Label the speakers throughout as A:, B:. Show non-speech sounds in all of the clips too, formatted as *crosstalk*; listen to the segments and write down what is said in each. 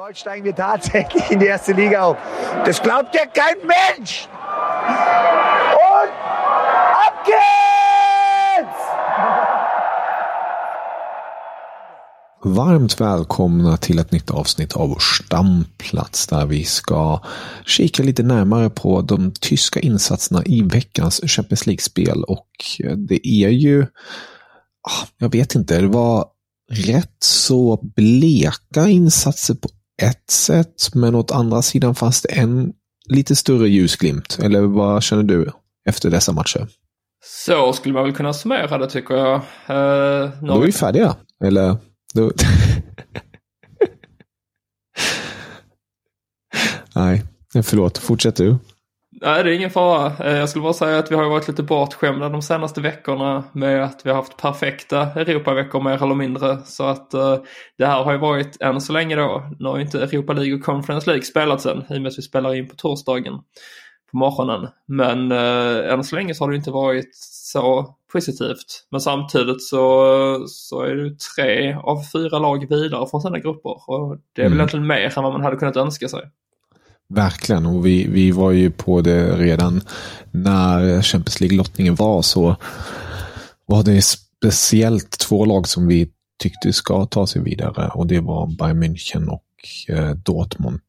A: heute steigen wir tatsächlich in die erste Liga auf. Das glaubt ja kein Mensch! Und ab geht's!
B: Varmt välkomna till ett nytt avsnitt av stamplats där vi ska kika lite närmare på de tyska insatserna i veckans Champions League-spel och det är ju, ah, jag vet inte, det var rätt så bleka insatser på ett sätt, men åt andra sidan fanns det en lite större ljusglimt. Eller vad känner du efter dessa matcher?
C: Så skulle man väl kunna summera det tycker jag. Uh,
B: Då är vi färdiga. Eller? Då... *laughs* Nej, förlåt. Fortsätt du.
C: Nej, det är ingen fara. Eh, jag skulle bara säga att vi har varit lite bortskämda de senaste veckorna med att vi har haft perfekta Europaveckor mer eller mindre. Så att uh, det här har ju varit än så länge då. Nu har ju inte Europa League och Conference League spelats än i och med att vi spelar in på torsdagen på morgonen. Men uh, än så länge så har det inte varit så positivt. Men samtidigt så, så är det tre av fyra lag vidare från sina grupper. Och det är mm. väl egentligen mer än vad man hade kunnat önska sig.
B: Verkligen, och vi, vi var ju på det redan när Champions League-lottningen var så var det speciellt två lag som vi tyckte ska ta sig vidare och det var Bayern München och eh, Dortmund.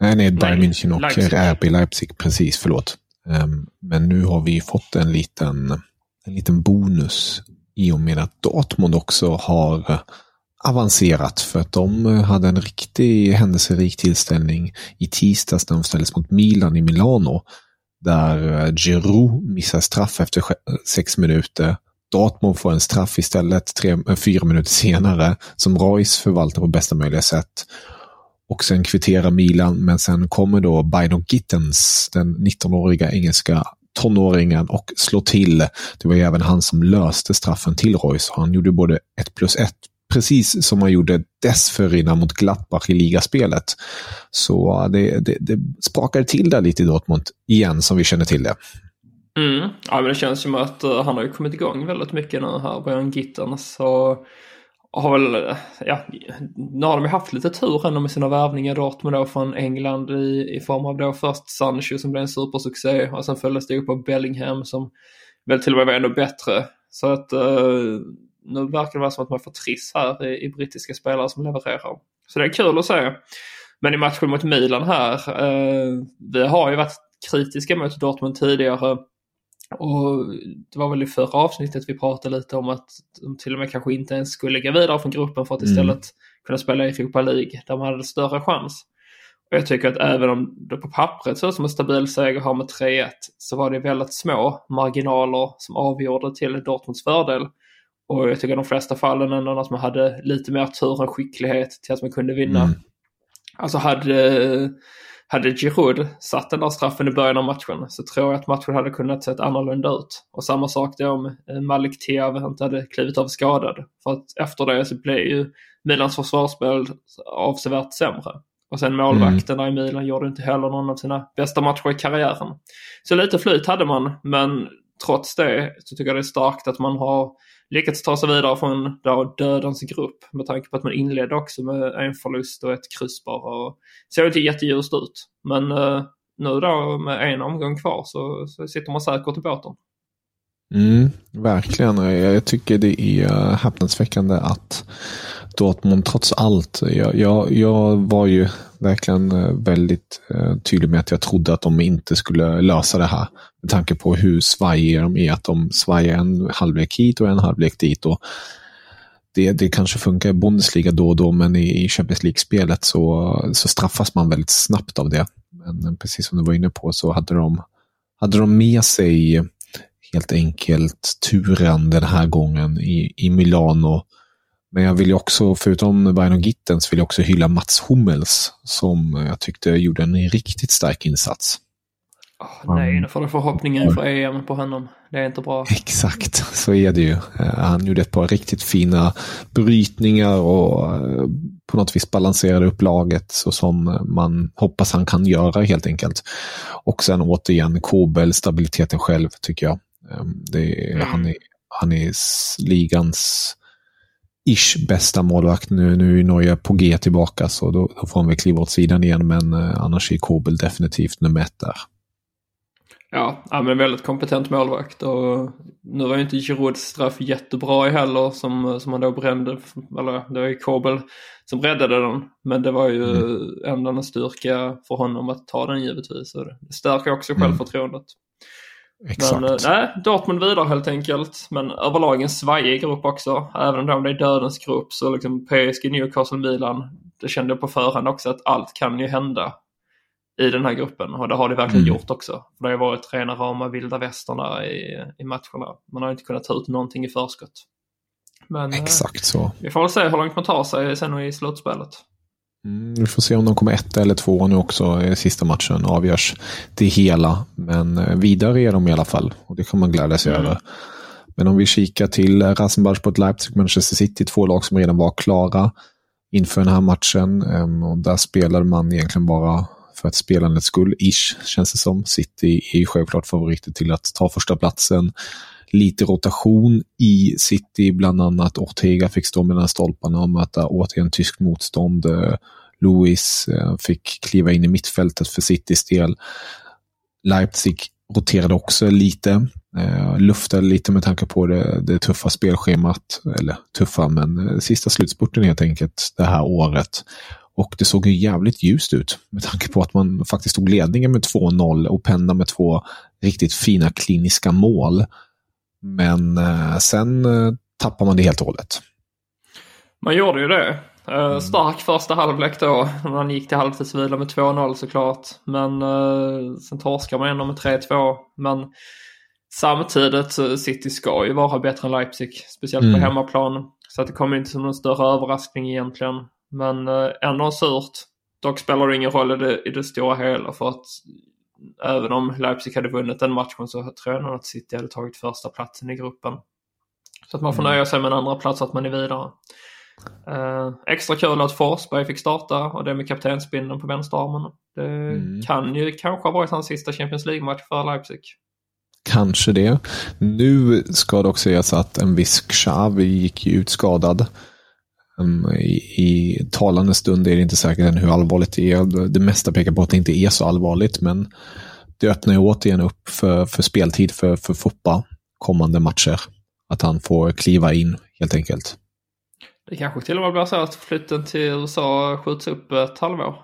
B: Nej, nej, Bayern München och Leipzig. RB Leipzig, precis, förlåt. Um, men nu har vi fått en liten, en liten bonus i och med att Dortmund också har avancerat för att de eh, hade en riktig händelserik tillställning i tisdags när de ställdes mot Milan i Milano. Där eh, Giroud missar straff efter sex minuter. Dortmund får en straff istället tre, eh, fyra minuter senare som Royce förvaltar på bästa möjliga sätt. Och sen kvitterar Milan, men sen kommer då Bino Gittens, den 19-åriga engelska tonåringen och slår till. Det var ju även han som löste straffen till Royce. Han gjorde både 1 plus 1 precis som man gjorde dessförinnan mot Gladbach i ligaspelet. Så det, det, det sprakade till där lite i Dortmund igen, som vi känner till det.
C: Mm. Ja, men det känns som att uh, han har ju kommit igång väldigt mycket nu här, Brian Gitten. Så har väl, ja, nu har de ju haft lite tur ändå med sina värvningar Dortmund då från England i, i form av då först Sancho som blev en supersuccé och sen följdes det upp av Bellingham som väl till och med var ännu bättre. Så att uh, nu verkar det vara som att man får triss här i, i brittiska spelare som levererar. Så det är kul att se. Men i matchen mot Milan här, eh, vi har ju varit kritiska mot Dortmund tidigare. Och det var väl i förra avsnittet vi pratade lite om att de till och med kanske inte ens skulle gå vidare från gruppen för att mm. istället mm. kunna spela i Europa League där man hade större chans. Och jag tycker att även om det på pappret såg som en stabil seger här med 3-1 så var det väldigt små marginaler som avgjorde till Dortmunds fördel. Och jag tycker de flesta fallen ändå att man hade lite mer tur än skicklighet till att man kunde vinna. Mm. Alltså hade, hade Giroud satt den där straffen i början av matchen så tror jag att matchen hade kunnat sett annorlunda ut. Och samma sak då om Malik Tiav inte hade klivit av skadad. För att efter det så blev ju Milans försvarsspel avsevärt sämre. Och sen målvakterna mm. i Milan gjorde inte heller någon av sina bästa matcher i karriären. Så lite flyt hade man, men trots det så tycker jag det är starkt att man har lyckats ta sig vidare från då dödens grupp med tanke på att man inledde också med en förlust och ett kryss bara. Och såg inte jätteljust ut. Men eh, nu då med en omgång kvar så, så sitter man säkert i båten.
B: Mm, verkligen. Jag tycker det är häpnadsväckande att Dortmund trots allt. Jag, jag, jag var ju verkligen eh, väldigt eh, tydlig med att jag trodde att de inte skulle lösa det här. Med tanke på hur svajiga de är. Att de svajar en halvlek hit och en halvlek dit. Och det, det kanske funkar i Bundesliga då och då, men i, i Champions League-spelet så, så straffas man väldigt snabbt av det. Men eh, precis som du var inne på så hade de, hade de med sig helt enkelt turen den här gången i, i Milano men jag vill ju också, förutom Bayern och Gittens, vill jag också hylla Mats Hummels som jag tyckte gjorde en riktigt stark insats.
C: Oh, nej, nu får du förhoppningen för EM på honom. Det är inte bra. *laughs*
B: Exakt, så är det ju. Eh, han gjorde ett par riktigt fina brytningar och eh, på något vis balanserade upp laget så som man hoppas han kan göra helt enkelt. Och sen återigen Kobel, stabiliteten själv tycker jag. Ehm, det är, mm. han, är, han är ligans ish bästa målvakt. Nu, nu är Neuer på G tillbaka så då, då får han väl kliva åt sidan igen men eh, annars är Kobel definitivt nummer ett där.
C: Ja, ja men väldigt kompetent målvakt och nu var ju inte Girouds straff jättebra heller som, som han då brände, eller det var ju Kobel som räddade den. Men det var ju mm. ändå en styrka för honom att ta den givetvis och det stärker också mm.
B: Exakt.
C: Men nej, Dortmund vidare helt enkelt. Men överlag en svajig grupp också. Även om det är dödens grupp så liksom PSG, Newcastle, Milan. Det kände jag på förhand också att allt kan ju hända i den här gruppen. Och det har det verkligen mm. gjort också. Det har ju varit rena rama vilda västerna i, i matcherna. Man har inte kunnat ta ut någonting i förskott. Men
B: eh, Exakt så.
C: vi får väl se hur långt man tar sig sen i slutspelet.
B: Mm, vi får se om de kommer ett eller två nu också i sista matchen. Avgörs det hela. Men eh, vidare är de i alla fall. Och det kan man glädja sig mm. över. Men om vi kikar till Rasenballsport Leipzig, Manchester City, två lag som redan var klara inför den här matchen. Ehm, och där spelade man egentligen bara för att spelandets skull, ish, känns det som. City är ju självklart favoriter till att ta första platsen. Lite rotation i City, bland annat Ortega fick stå mellan stolparna och möta återigen tysk motstånd. Eh, Lewis Louis eh, fick kliva in i mittfältet för Citys del. Leipzig roterade också lite, eh, luftade lite med tanke på det, det, tuffa spelschemat, eller tuffa, men eh, sista slutspurten helt enkelt det här året. Och det såg ju jävligt ljust ut med tanke på att man faktiskt tog ledningen med 2-0 och pendlade med två riktigt fina kliniska mål. Men eh, sen eh, tappar man det helt och hållet.
C: Man gjorde ju det. Eh, mm. stark första halvlek då. Man gick till halvtidsvila med 2-0 såklart. Men sen torskar man ändå med 3-2. Men samtidigt City ska ju vara bättre än Leipzig. Speciellt mm. på hemmaplan. Så att det kommer inte som någon större överraskning egentligen. Men ändå surt. Dock spelar det ingen roll i det, i det stora hela för att även om Leipzig hade vunnit den matchen så tror jag nog att City hade tagit första platsen i gruppen. Så att man får mm. nöja sig med en andra plats att man är vidare. Eh, extra kul att Forsberg fick starta och det med kaptensbindeln på vänsterarmen. Det mm. kan ju kanske ha varit hans sista Champions League-match för Leipzig.
B: Kanske det. Nu ska det också sägas att en viss Xavi gick ju ut skadad. Um, I, I talande stund är det inte säkert än hur allvarligt det är. Det mesta pekar på att det inte är så allvarligt, men det öppnar ju återigen upp för, för speltid för, för Foppa kommande matcher. Att han får kliva in helt enkelt.
C: Det kanske till och med blir så att flytten till USA skjuts upp ett halvår.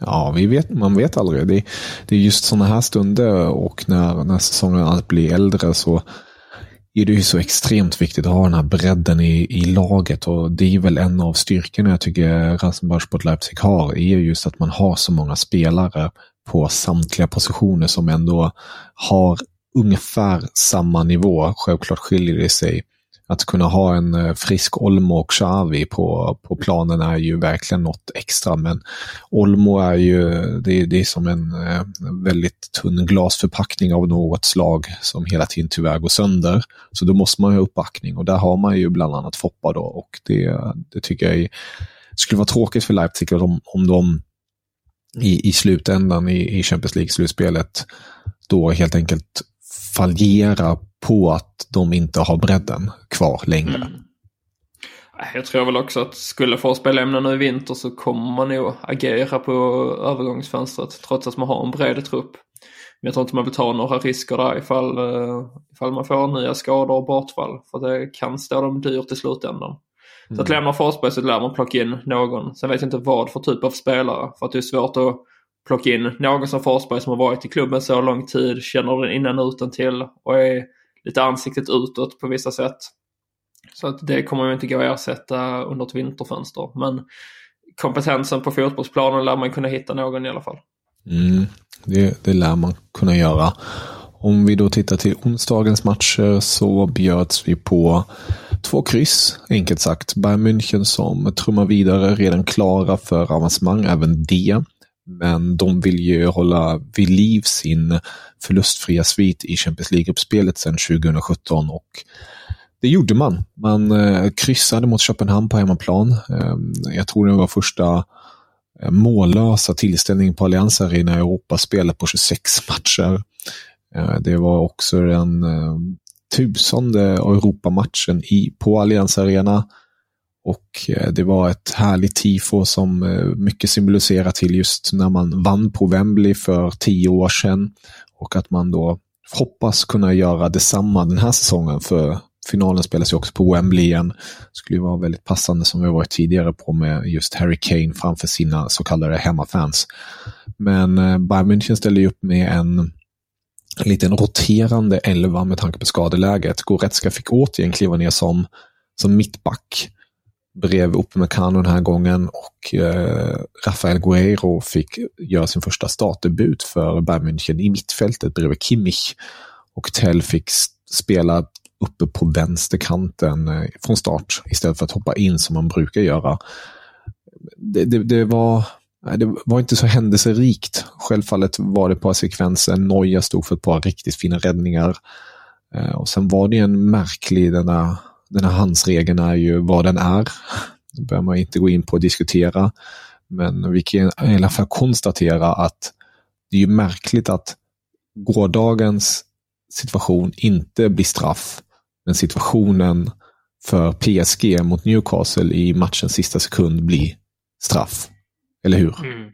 B: Ja, vi vet, man vet aldrig. Det, det är just sådana här stunder och när, när säsongen blir äldre så är det ju så extremt viktigt att ha den här bredden i, i laget och det är väl en av styrkorna jag tycker Rasenballsport Leipzig har, är just att man har så många spelare på samtliga positioner som ändå har ungefär samma nivå. Självklart skiljer det sig att kunna ha en eh, frisk Olmo och Xavi på, på planen är ju verkligen något extra. Men Olmo är ju, det, det är som en eh, väldigt tunn glasförpackning av något slag som hela tiden tyvärr går sönder. Så då måste man ju ha uppbackning och där har man ju bland annat Foppa då och det, det tycker jag är, skulle vara tråkigt för Leipzig om, om de i, i slutändan i, i Champions League-slutspelet då helt enkelt fallera på att de inte har bredden kvar längre. Mm.
C: Jag tror väl också att skulle Forsberg lämna nu i vinter så kommer man nog agera på övergångsfönstret trots att man har en bred trupp. Men jag tror inte man vill ta några risker där ifall, eh, ifall man får nya skador och bortfall. För det kan stå dem dyrt i slutändan. Så att mm. lämna Forsberg så lär man plocka in någon. Sen vet jag inte vad för typ av spelare. För att det är svårt att plocka in någon som Forsberg som har varit i klubben så lång tid, känner den innan utan till och är lite ansiktet utåt på vissa sätt. Så att det kommer ju inte gå att ersätta under ett vinterfönster. Men kompetensen på fotbollsplanen lär man kunna hitta någon i alla fall.
B: Mm, det, det lär man kunna göra. Om vi då tittar till onsdagens matcher så bjöds vi på två kryss, enkelt sagt. Bayern München som trummar vidare, redan klara för avancemang, även det. Men de vill ju hålla vid liv sin förlustfria svit i Champions League-uppspelet sedan 2017 och det gjorde man. Man eh, kryssade mot Köpenhamn på hemmaplan. Eh, jag tror det var första eh, mållösa tillställningen på Allianz Arena i Europaspelet på 26 matcher. Det var också den tusende Europamatchen i, på Allianz Arena. Och eh, det var ett härligt tifo som eh, mycket symboliserar till just när man vann på Wembley för tio år sedan. Och att man då hoppas kunna göra detsamma den här säsongen för finalen spelas ju också på Wembley igen. Det skulle ju vara väldigt passande som vi varit tidigare på med just Harry Kane framför sina så kallade hemmafans. Men eh, Bayern München ställer ju upp med en en liten roterande elva med tanke på skadeläget. Goretzka fick återigen kliva ner som, som mittback bredvid Upamecano den här gången och eh, Rafael Guerrero fick göra sin första startdebut för Bayern München i mittfältet bredvid Kimmich. Och Tell fick spela uppe på vänsterkanten eh, från start istället för att hoppa in som man brukar göra. Det, det, det var det var inte så händelserikt. Självfallet var det ett par sekvenser. Noja stod för ett par riktigt fina räddningar. Eh, och sen var det en märklig, den här handsregeln är ju vad den är. Det behöver man inte gå in på och diskutera. Men vi kan i alla fall konstatera att det är ju märkligt att gårdagens situation inte blir straff, men situationen för PSG mot Newcastle i matchens sista sekund blir straff. Eller hur? Mm.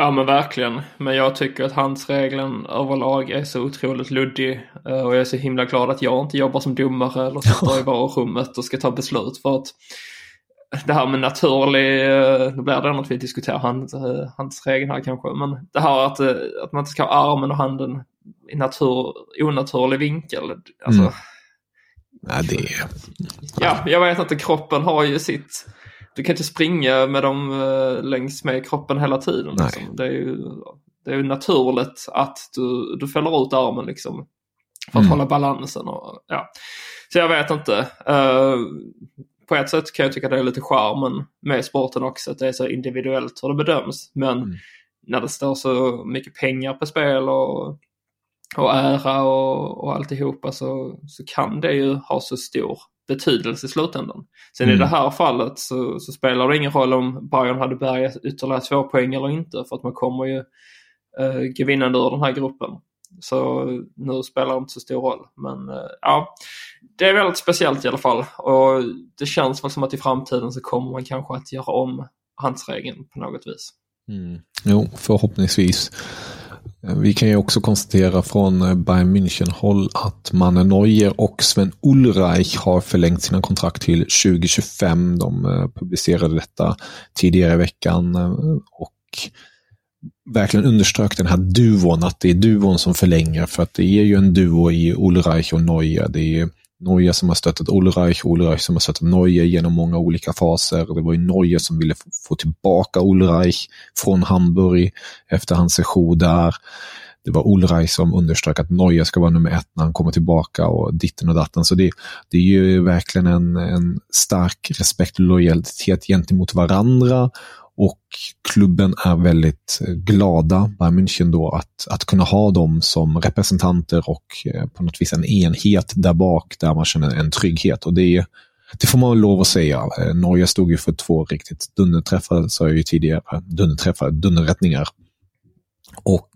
C: Ja men verkligen. Men jag tycker att handsregeln överlag är så otroligt luddig. Eh, och jag är så himla glad att jag inte jobbar som domare eller sitter i varummet och ska ta beslut. För att det här med naturlig, eh, nu blir det något vi diskuterar hand, eh, handsregeln här kanske. Men det här att, att man inte ska ha armen och handen i natur, onaturlig vinkel. Alltså, mm.
B: Nej, det...
C: Ja, jag vet inte. Kroppen har ju sitt du kan inte springa med dem uh, längs med kroppen hela tiden. Liksom. Det, är ju, det är ju naturligt att du, du fäller ut armen liksom. För att mm. hålla balansen. Och, ja. Så jag vet inte. Uh, på ett sätt kan jag tycka det är lite charmen med sporten också. Att det är så individuellt hur det bedöms. Men mm. när det står så mycket pengar på spel och, och ära och, och alltihopa så, så kan det ju ha så stor betydelse i slutändan. Sen mm. i det här fallet så, så, spelar det ingen roll om Bayern hade bärgat ytterligare två poäng eller inte för att man kommer ju eh, gå vinnande ur den här gruppen. Så nu spelar det inte så stor roll. Men eh, ja, det är väldigt speciellt i alla fall och det känns väl som att i framtiden så kommer man kanske att göra om handsregeln på något vis.
B: Mm. Jo, förhoppningsvis. Vi kan ju också konstatera från eh, Bayern München-håll att Manne Neuer och Sven Ulreich har förlängt sina kontrakt till 2025. De eh, publicerade detta tidigare i veckan eh, och verkligen underströk den här duon, att det är duon som förlänger, för att det är ju en duo i Ulreich och Neuer. Det är Neuer som har stöttat Ulreich, Ulreich som har stöttat Neuer genom många olika faser. Det var ju Neuer som ville få tillbaka Ulreich från Hamburg efter hans session där. Det var Ulreich som underströk att Neuer ska vara nummer ett när han kommer tillbaka och ditten och datten. Så det, det är ju verkligen en, en stark respekt och lojalitet gentemot varandra och klubben är väldigt eh, glada, Bayern München då, att, att kunna ha dem som representanter och eh, på något vis en enhet där bak där man känner en trygghet. Och det, det får man lov att säga. Eh, Norge stod ju för två riktigt dunderträffar, sa jag ju tidigare, dunderträffar, dunderrättningar. Och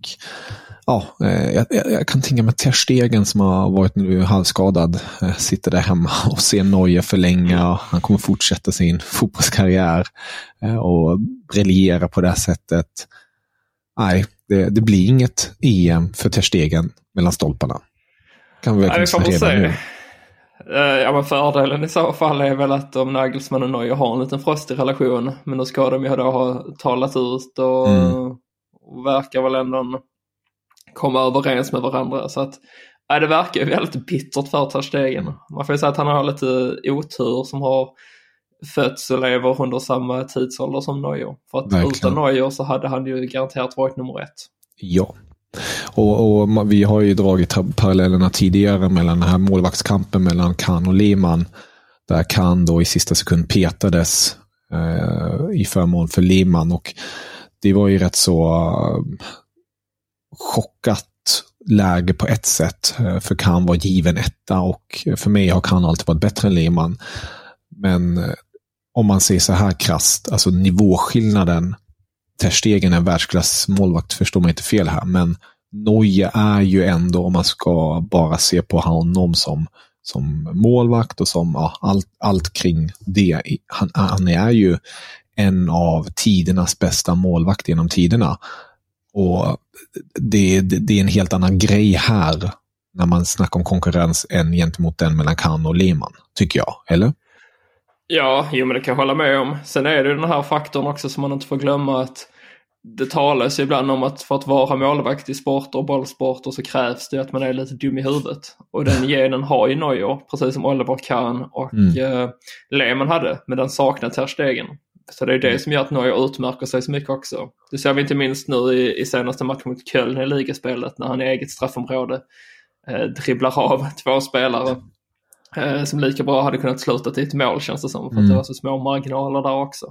B: ja, eh, jag, jag, kan tänka mig Ter Stegen som har varit nu halvskadad, eh, sitter där hemma *laughs* och ser Neuer förlänga. Han kommer fortsätta sin *laughs* fotbollskarriär eh, och briljera på det här sättet. Nej, det, det, blir inget EM för Ter Stegen mellan stolparna. Kan vi
C: verkligen säga redan nu. Ja, men fördelen i så fall är väl att om Nagelsmann och Neuer har en liten frostig relation, men då ska de ju då ha talat ut och, mm. och verkar väl ändå komma överens med varandra. Så att, ja, det verkar ju väldigt bittert för Ter Stegen. Man får ju säga att han har lite otur som har fötts och lever under samma tidsålder som Neuer. För att Verkligen. utan Neuer så hade han ju garanterat varit nummer ett.
B: Ja, Och, och, vi har ju dragit parallellerna tidigare mellan den här målvaktskampen mellan Kahn och Lehmann. Där Kahn då i sista sekund petades eh, i förmån för Lehmann. Och det var ju rätt så chockat läge på ett sätt. Eh, för Kahn var given etta och för mig har Kahn alltid varit bättre än Lehmann. Men eh, om man ser så här krast, alltså nivåskillnaden Terstegen är världsklass målvakt, förstår man inte fel här, men Noje är ju ändå, om man ska bara se på honom som, som målvakt och som ja, allt, allt kring det. Han, han är ju en av tidernas bästa målvakt genom tiderna. Och det, det, det, är en helt annan grej här när man snackar om konkurrens än gentemot den mellan Kahn och Lehmann, tycker jag. Eller?
C: Ja, jo men det kan jag hålla med om. Sen är det den här faktorn också som man inte får glömma att det talas ibland om att för att vara målvakt i sporter och bollsporter så krävs det att man är lite dum i huvudet. Och den genen har ju Neuer, precis som Oliver Kahn och mm. eh, Lehmann hade, men den saknar Ter Stegen. Så det är det mm. som gör att Neuer utmärker sig så mycket också. Det ser vi inte minst nu i, i senaste matchen mot Köln i ligaspelet när han i eget straffområde eh, dribblar av *laughs* två spelare eh, som lika bra hade kunnat sluta i ett mål känns det som. För mm. att det var så små marginaler där också.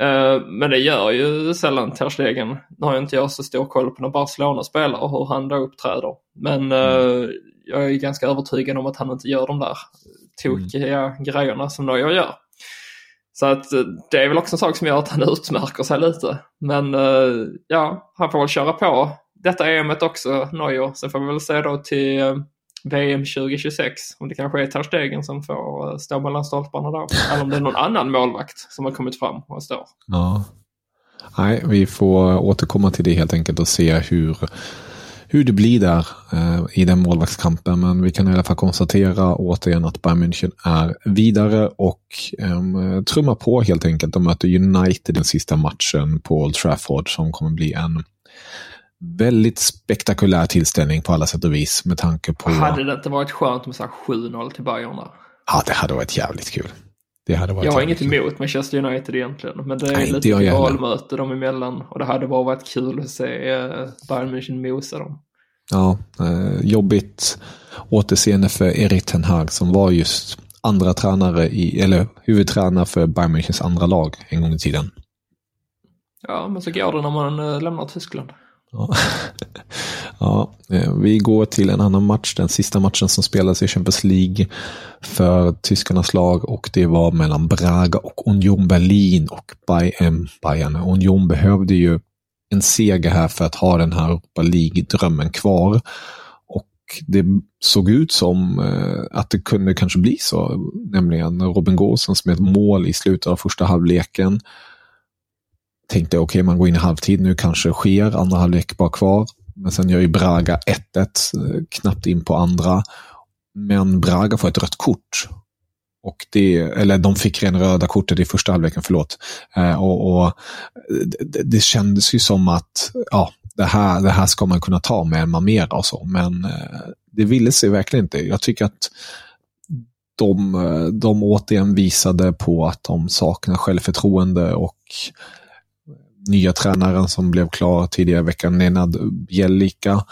C: Eh, men det gör ju sällan Ter Stegen. Nu har inte jag så stor koll på när Barcelona spelar och hur han då uppträder. Men mm. jag är ganska övertygad om att han inte gör de där tokiga mm. grejerna som Neuer gör. Så att eh, det är väl också en sak som gör att han utmärker sig lite. Men eh, ja, han får väl köra på detta EMet också, Neuer. Sen får vi väl se då till eh, VM 2026. Om det kanske är Ter Stegen som får stå mellan stolparna då. Eller om det är någon annan målvakt som har kommit fram och står.
B: Ja. Nej, vi får återkomma till det helt enkelt och se hur, hur det blir där eh, i den målvaktskampen. Men vi kan i alla fall konstatera återigen att Bayern München är vidare och eh, trummar på helt enkelt. De möter United den sista matchen på Old Trafford som kommer bli en väldigt spektakulär tillställning på alla sätt och vis med tanke på...
C: Hade det inte varit skönt med 7-0 till Bayern där?
B: Ja, det hade varit jävligt kul. Det hade varit
C: jag har inget kul. emot Manchester United egentligen, men det är Nej, lite valmöte dem emellan och det hade bara varit kul att se eh, Bayern München mosa dem.
B: Ja, eh, jobbigt återseende för Erik Ten Hag som var just andra tränare i, eller huvudtränare för Bayern Münchens andra lag en gång i tiden.
C: Ja, men så går det när man eh, lämnar Tyskland.
B: Ja. *laughs* ja, eh, vi går till en annan match, den sista matchen som spelades i Champions League för tyskarnas lag och det var mellan Braga och Union Berlin och Bayern. Union behövde ju en seger här för att ha den här Europa League-drömmen kvar. Och det såg ut som eh, att det kunde kanske bli så, nämligen Robin Gåsen som ett mål i slutet av första halvleken tänkte okej, okay, man går in i halvtid nu, kanske sker, andra halvlek bara kvar. Men sen gör ju Braga 1-1, eh, knappt in på andra. Men Braga får ett rött kort. Och det, eller de fick redan röda kortet i första halvleken, förlåt. Eh, och, och det, det, kändes ju som att ja, det, här, det här ska man kunna ta med Mamera och så, men eh, det ville sig verkligen inte. Jag tycker att de, eh, de återigen visade på att de saknar självförtroende och nya tränaren som blev klar tidigare i veckan, Nenad Bjelica.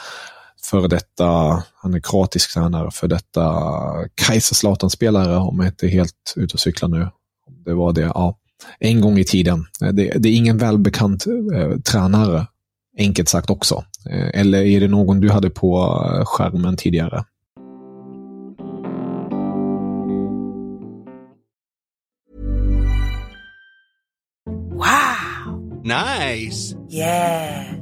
B: För detta, han är kroatisk tränare, för detta Kaiserslautern-spelare, om jag inte är helt ute och cyklar nu. Det var det, ja. En gång i tiden. Det, det är ingen välbekant eh, tränare, enkelt sagt också. Eh, eller är det någon du hade på eh, skärmen tidigare?
D: Nice.
E: Yeah.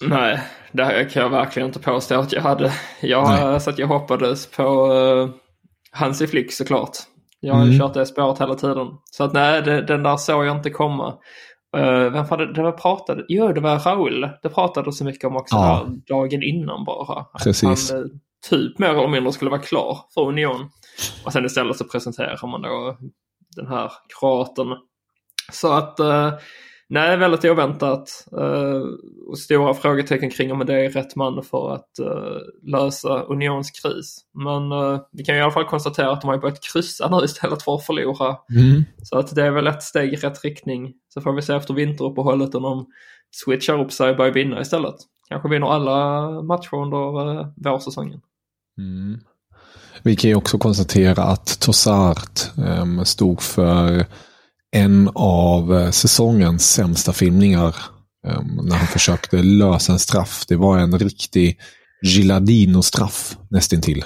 C: Nej, det kan jag verkligen inte påstå att jag hade. Jag, så att jag hoppades på uh, Hansi Flick såklart. Jag har mm. kört det spåret hela tiden. Så att nej, det, den där såg jag inte komma. Uh, vem var det, det var pratade? Jo, det var Raul. Det pratade så mycket om också ja. dagen innan bara.
B: Precis.
C: Han uh, typ mer eller mindre skulle vara klar för Union. Och sen istället så presenterar man då den här kroaten. Så att uh, Nej, väldigt oväntat. Uh, och stora frågetecken kring om det är rätt man för att uh, lösa Unions kris. Men uh, vi kan i alla fall konstatera att de har börjat kryssa nu *laughs* istället för att förlora.
B: Mm.
C: Så att det är väl ett steg i rätt riktning. Så får vi se efter vinteruppehållet om de switchar upp sig och börjar vinna istället. Kanske vinner alla matcher under vårsäsongen.
B: Mm. Vi kan ju också konstatera att Tossart um, stod för en av eh, säsongens sämsta filmningar. Um, när han försökte lösa en straff. Det var en riktig Gilardino-straff nästintill.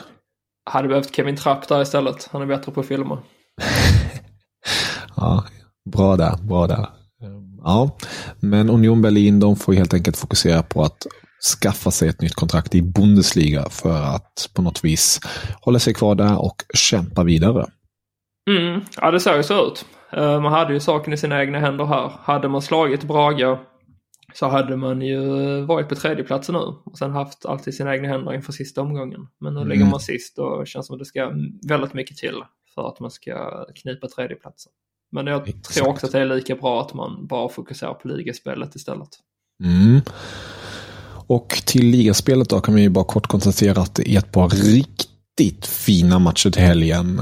C: Hade behövt Kevin Trapp där istället. Han är bättre på filma. *laughs*
B: ja, bra där, bra där. Um, ja, men Union Berlin de får helt enkelt fokusera på att skaffa sig ett nytt kontrakt i Bundesliga för att på något vis hålla sig kvar där och kämpa vidare.
C: Mm, ja, det ser ju så ut. Eh, man hade ju saken i sina egna händer här. Hade man slagit Braga så hade man ju varit på tredjeplatsen nu och sen haft allt i sina egna händer inför sista omgången. Men nu mm. ligger man sist och känns som att det ska väldigt mycket till för att man ska knipa tredjeplatsen. Men jag Exakt. tror också att det är lika bra att man bara fokuserar på ligaspelet istället.
B: Mm. Och till ligaspelet då kan vi ju bara kort konstatera att det är ett par riktigt fina matcher till helgen.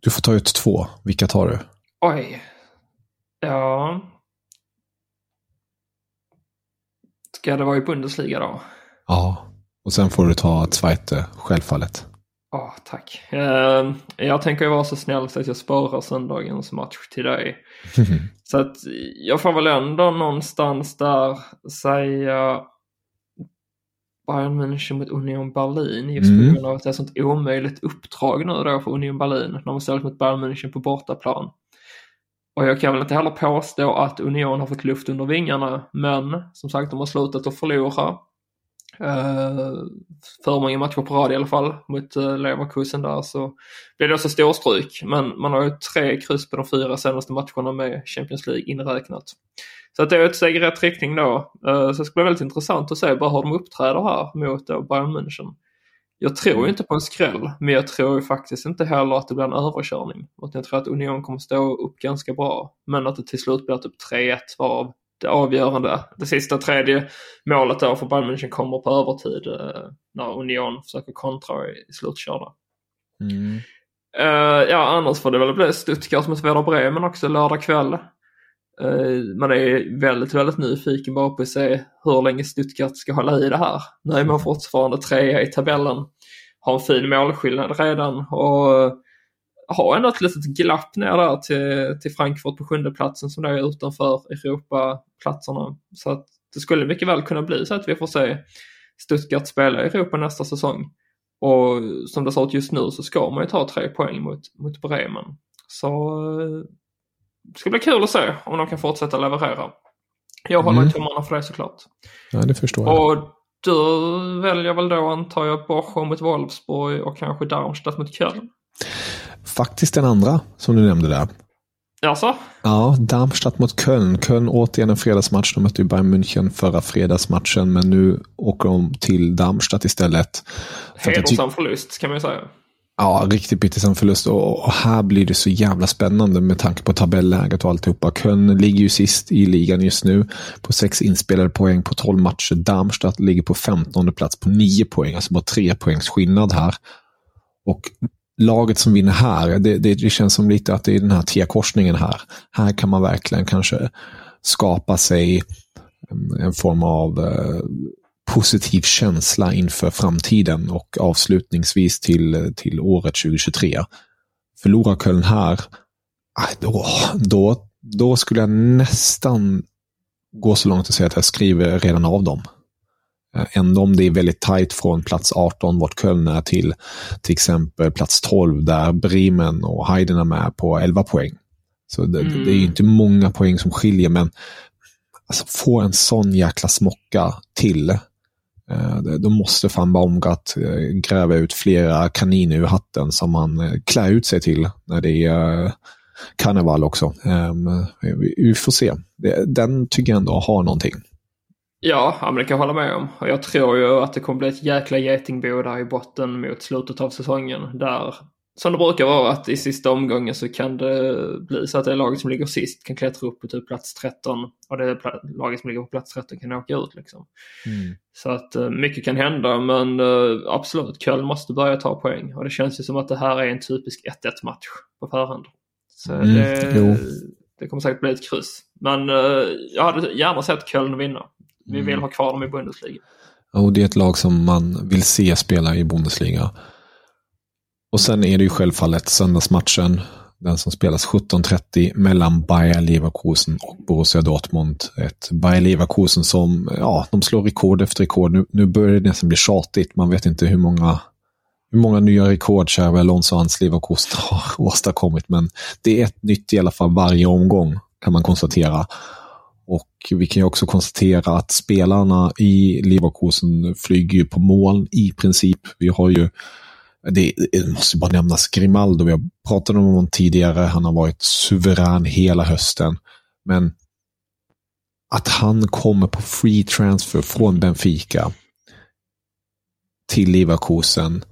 B: Du får ta ut två. Vilka tar du?
C: Oj. Ja. Ska det vara i Bundesliga då?
B: Ja. Och sen får du ta Zweite, självfallet.
C: Ja, oh, tack. Uh, jag tänker vara så snäll så att jag sparar söndagens match till dig. *laughs* så att jag får väl ändå någonstans där säga Bayern München mot Union Berlin just mm. på grund av att det är ett sånt omöjligt uppdrag nu då för Union Berlin de ställs mot Bayern München på bortaplan. Och jag kan väl inte heller påstå att Union har fått luft under vingarna men som sagt de har slutat att förlora. Uh, för många matcher på rad i alla fall mot uh, Leverkusen där så blir det också storstryk. Men man har ju tre kryss på de fyra senaste matcherna med Champions League inräknat. Så att det är ett steg i rätt riktning då. Uh, så det ska bli väldigt intressant att se bara hur de uppträder här mot då Bayern München. Jag tror ju mm. inte på en skräll, men jag tror ju faktiskt inte heller att det blir en överkörning. jag tror att Union kommer stå upp ganska bra, men att det till slut blir typ 3-1 varav det avgörande, det sista tredje målet då för Bayern München kommer på övertid uh, när Union försöker kontra i, i slutkörda.
B: Mm.
C: Uh, ja, annars får det väl bli Stuttgart mot Werder Bremen också lördag kväll. Eh, man är väldigt, väldigt nyfiken bara på att se hur länge Stuttgart ska hålla i det här. Nu är man fortfarande trea i tabellen, har en fin målskillnad redan och eh, har ändå ett litet glapp ner där till, till Frankfurt på sjunde platsen som då är utanför Europaplatserna. Så att det skulle mycket väl kunna bli så att vi får se Stuttgart spela i Europa nästa säsong. Och som det ser ut just nu så ska man ju ta tre poäng mot, mot Bremen. Så eh, det ska bli kul att se om de kan fortsätta leverera. Jag håller mm. tummarna för det såklart.
B: Ja, det förstår jag.
C: Och du väljer väl då antar jag Bochum mot Wolfsburg och kanske Darmstadt mot Köln?
B: Faktiskt den andra som du nämnde där.
C: Alltså?
B: Ja, Darmstadt mot Köln. Köln återigen en fredagsmatch. De mötte ju Bayern München förra fredagsmatchen, men nu åker de till Darmstadt istället.
C: Hedersam förlust kan man ju säga.
B: Ja, riktigt bittersam förlust. Och, här blir det så jävla spännande med tanke på tabelläget och alltihopa. Köln ligger ju sist i ligan just nu på sex inspelade poäng på tolv matcher. Darmstadt ligger på femtonde plats på nio poäng, alltså bara tre poängs skillnad här. Och laget som vinner här, det, det, det känns som lite att det är den här T-korsningen här. Här kan man verkligen kanske skapa sig en form av eh, positiv känsla inför framtiden och avslutningsvis till, till året 2023. Förlorar Köln här, då, då, då skulle jag nästan gå så långt att säga att jag skriver redan av dem. Eh, ändå om det är väldigt tajt från plats 18 vart Köln är till till exempel plats 12 där Bremen och Heiden är med på 11 poäng. Så det, mm. det är inte många poäng som skiljer men alltså, få en sån jäkla smocka till. Eh, då måste fan Baumgart eh, gräva ut flera kaniner ur hatten som man eh, klär ut sig till när det är karneval också. Ehm, vi får se. Den tycker jag ändå har någonting.
C: Ja, men det kan jag hålla med om. Och jag tror ju att det kommer bli ett jäkla getingbo där i botten mot slutet av säsongen. Där, som det brukar vara, att i sista omgången så kan det bli så att det laget som ligger sist kan klättra upp på typ plats 13 och det laget som ligger på plats 13 kan åka ut liksom. Mm. Så att eh, mycket kan hända, men uh, absolut, Köln måste börja ta poäng. Och det känns ju som att det här är en typisk 1-1 match på förhand. Så mm, det, det, kommer säkert bli ett kryss. Men uh, jag hade gärna sett Köln vinna. Vi vill mm. ha kvar dem i Bundesliga.
B: Och det är ett lag som man vill se spela i Bundesliga. Och sen är det ju självfallet söndagsmatchen. Den som spelas 17.30 mellan Bayer Leverkusen och Borussia Dortmund. Ett Bayer Leverkusen som, ja, de slår rekord efter rekord. Nu, nu börjar det nästan bli tjatigt. Man vet inte hur många, hur många nya rekord Xavi Alonso och hans Leverkusen *laughs* har åstadkommit. Men det är ett nytt i alla fall varje omgång, kan man konstatera. Och vi kan ju också konstatera att spelarna i Leverkusen flyger på moln i princip. Vi har ju, det, det måste bara nämnas, Grimaldo, vi har pratat om honom tidigare, han har varit suverän hela hösten. Men att han kommer på free transfer från Benfica till Leverkusen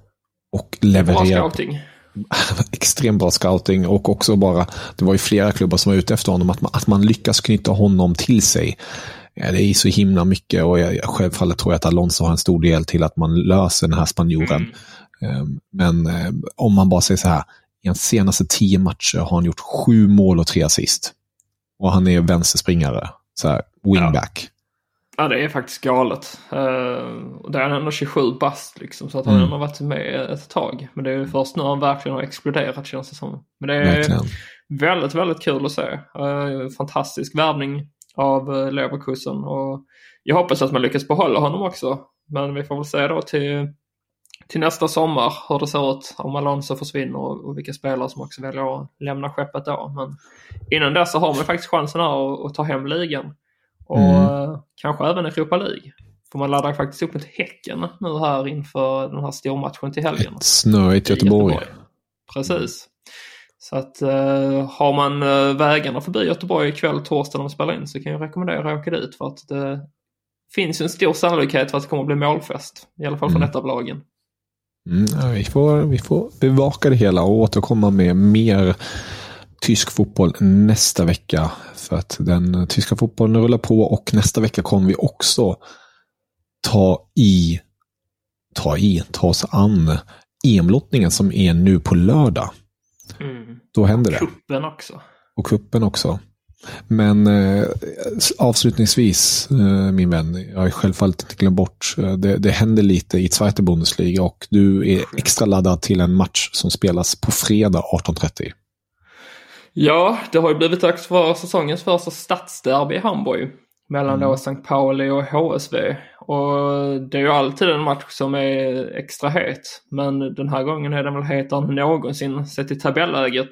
B: och levererar *laughs* extremt bra scouting och också bara, det var ju flera klubbar som var ute efter honom, att man, att man lyckas knyta honom till sig. Det är så himla mycket och jag, självfallet tror jag att Alonso har en stor del till att man löser den här spanjoren. Mm. Ehm, men eh, om man bara säger så här, i hans senaste tio matcher har han gjort sju mål och tre assist. Och han är vänsterspringare, så här, wingback. Ja.
C: Ja, det är faktiskt galet. Uh, det är ändå 27 bast liksom, så att han mm. har varit med ett tag. Men det är först nu han verkligen har exploderat känns det som. Men det är verkligen. väldigt, väldigt kul att se. Uh, fantastisk värvning av uh, Leverkusen och jag hoppas att man lyckas behålla honom också. Men vi får väl se då till, till nästa sommar hur det ser ut om Alonso försvinner och, och vilka spelare som också väljer att lämna skeppet då. Men innan dess så har man faktiskt chansen här att, att ta hem ligan. Och mm. Eh, kanske även Europa League. För man laddar faktiskt upp mot Häcken nu här inför den här stormatchen till helgen.
B: Ett snöigt Göteborg. Göteborg.
C: Precis. Så att uh, har man uh, vägarna förbi Göteborg ikväll, torsdag när man spelar in så kan jag rekommendera att åka dit för att det finns en stor sannolikhet för att det kommer att bli målfest. I alla fall från mm. ett av lagen.
B: Mm, vi, får, vi får bevaka det hela och återkomma med mer tysk fotboll nästa vecka. För att den tyska fotbollen rullar på och nästa vecka kommer vi också ta i, ta i, ta oss an EM-lottningen som är nu på lördag. Mm. Då händer det.
C: Kuppen också.
B: Och kuppen också. Men eh, avslutningsvis, eh, min vän, jag har självfallet inte glömt bort, eh, det, det händer lite i Zweite Bundesliga och du är extra laddad till en match som spelas på fredag 18.30.
C: Ja, det har ju blivit dags för säsongens första stadsderby i Hamburg. Mellan mm. då St. Pauli och HSV. Och det är ju alltid en match som är extra het. Men den här gången är den väl hetare än någonsin sett i tabelläget.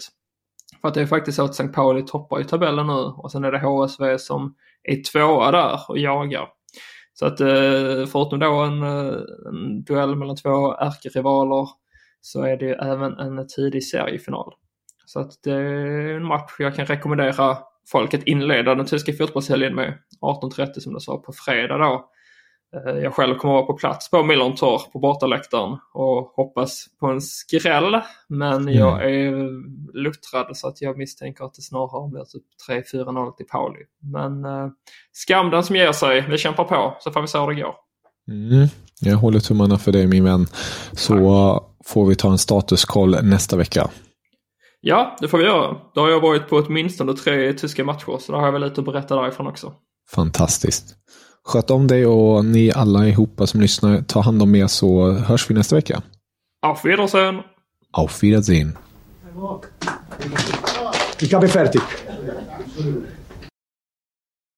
C: För att det är faktiskt så att St. Pauli toppar i tabellen nu och sen är det HSV som är tvåa där och jagar. Så att eh, förutom då en, eh, en duell mellan två ärkerivaler så är det ju även en tidig seriefinal. Så att det är en match jag kan rekommendera folk att inleda den tyska fotbollshelgen med. 18.30 som du sa på fredag då. Eh, jag själv kommer vara på plats på Millontor på bortaläktaren och hoppas på en skräll. Men mm. jag är luttrad så att jag misstänker att det snarare blir typ 3-4-0 till Pauli. Men eh, skam den som ger sig. Vi kämpar på så får vi se hur det går.
B: Mm. Jag håller tummarna för dig min vän. Så Tack. får vi ta en statuskoll nästa vecka.
C: Ja, det får vi göra. Då har jag varit på åtminstone tre tyska matcher, så då har jag väl lite att berätta därifrån också.
B: Fantastiskt. Sköt om dig och ni alla ihop som lyssnar, ta hand om er så hörs vi nästa vecka.
C: Auf Wiedersehen!
B: Auf Wiedersehen!
A: Ich habe fertig.